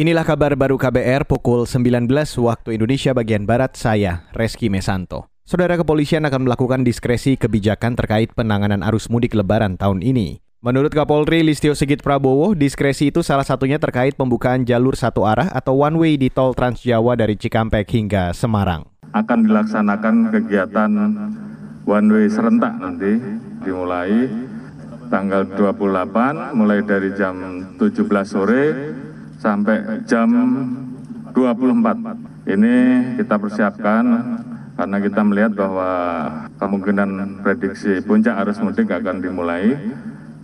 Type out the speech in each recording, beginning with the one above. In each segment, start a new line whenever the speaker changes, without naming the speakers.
Inilah kabar baru KBR pukul 19 waktu Indonesia bagian Barat, saya Reski Mesanto. Saudara kepolisian akan melakukan diskresi kebijakan terkait penanganan arus mudik lebaran tahun ini. Menurut Kapolri Listio Sigit Prabowo, diskresi itu salah satunya terkait pembukaan jalur satu arah atau one way di tol Trans Jawa dari Cikampek hingga Semarang.
Akan dilaksanakan kegiatan one way serentak nanti dimulai tanggal 28 mulai dari jam 17 sore sampai jam 24. Ini kita persiapkan karena kita melihat bahwa kemungkinan prediksi puncak arus mudik akan dimulai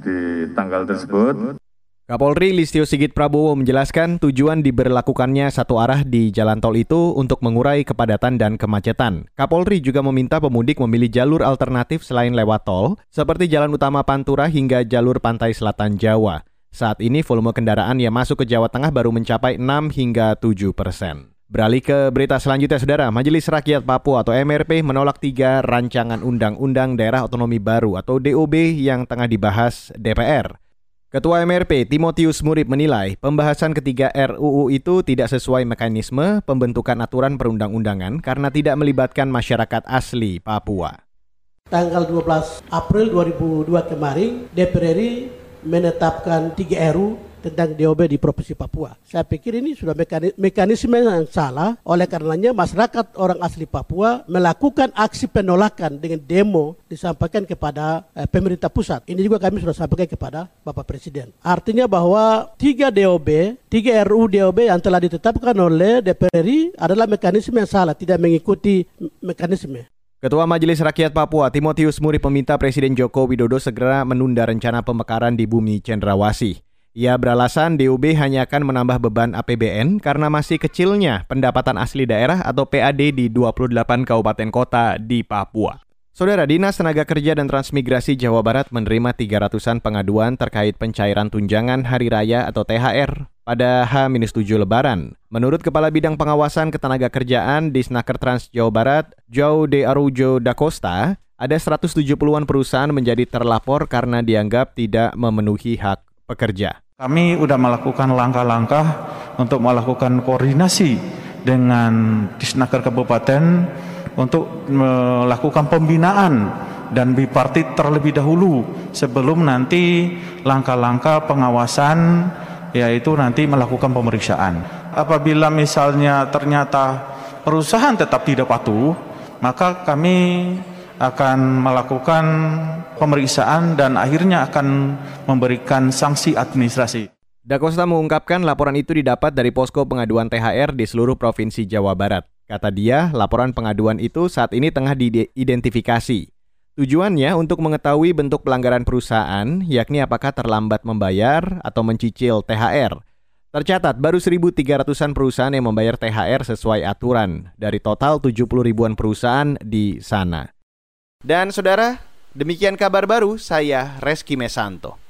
di tanggal tersebut.
Kapolri Listio Sigit Prabowo menjelaskan tujuan diberlakukannya satu arah di jalan tol itu untuk mengurai kepadatan dan kemacetan. Kapolri juga meminta pemudik memilih jalur alternatif selain lewat tol, seperti jalan utama Pantura hingga jalur pantai selatan Jawa. Saat ini volume kendaraan yang masuk ke Jawa Tengah baru mencapai 6 hingga 7 persen. Beralih ke berita selanjutnya, Saudara. Majelis Rakyat Papua atau MRP menolak tiga rancangan Undang-Undang Daerah Otonomi Baru atau DOB yang tengah dibahas DPR. Ketua MRP Timotius Murib menilai pembahasan ketiga RUU itu tidak sesuai mekanisme pembentukan aturan perundang-undangan karena tidak melibatkan masyarakat asli Papua.
Tanggal 12 April 2002 kemarin DPR RI menetapkan tiga RU tentang DOB di Provinsi Papua. Saya pikir ini sudah mekanisme yang salah, oleh karenanya masyarakat orang asli Papua melakukan aksi penolakan dengan demo disampaikan kepada eh, pemerintah pusat. Ini juga kami sudah sampaikan kepada Bapak Presiden. Artinya bahwa tiga DOB, tiga RU DOB yang telah ditetapkan oleh DPR RI adalah mekanisme yang salah, tidak mengikuti mekanisme.
Ketua Majelis Rakyat Papua Timotius Muri meminta Presiden Joko Widodo segera menunda rencana pemekaran di bumi Cendrawasih. Ia beralasan DUB hanya akan menambah beban APBN karena masih kecilnya pendapatan asli daerah atau PAD di 28 kabupaten kota di Papua. Saudara Dinas Tenaga Kerja dan Transmigrasi Jawa Barat menerima 300-an pengaduan terkait pencairan tunjangan hari raya atau THR pada H-7 Lebaran. Menurut Kepala Bidang Pengawasan Ketenaga Kerjaan di Snaker Trans Jawa Barat, Joe De Arujo Da Costa, ada 170-an perusahaan menjadi terlapor karena dianggap tidak memenuhi hak pekerja.
Kami sudah melakukan langkah-langkah untuk melakukan koordinasi dengan Disnaker Kabupaten untuk melakukan pembinaan dan bipartit terlebih dahulu sebelum nanti langkah-langkah pengawasan yaitu nanti melakukan pemeriksaan. Apabila misalnya ternyata perusahaan tetap tidak patuh, maka kami akan melakukan pemeriksaan dan akhirnya akan memberikan sanksi administrasi.
Dakosta mengungkapkan laporan itu didapat dari posko pengaduan THR di seluruh provinsi Jawa Barat. Kata dia, laporan pengaduan itu saat ini tengah diidentifikasi. Tujuannya untuk mengetahui bentuk pelanggaran perusahaan, yakni apakah terlambat membayar atau mencicil THR. Tercatat baru 1.300-an perusahaan yang membayar THR sesuai aturan dari total 70 ribuan perusahaan di sana. Dan saudara, demikian kabar baru saya Reski Mesanto.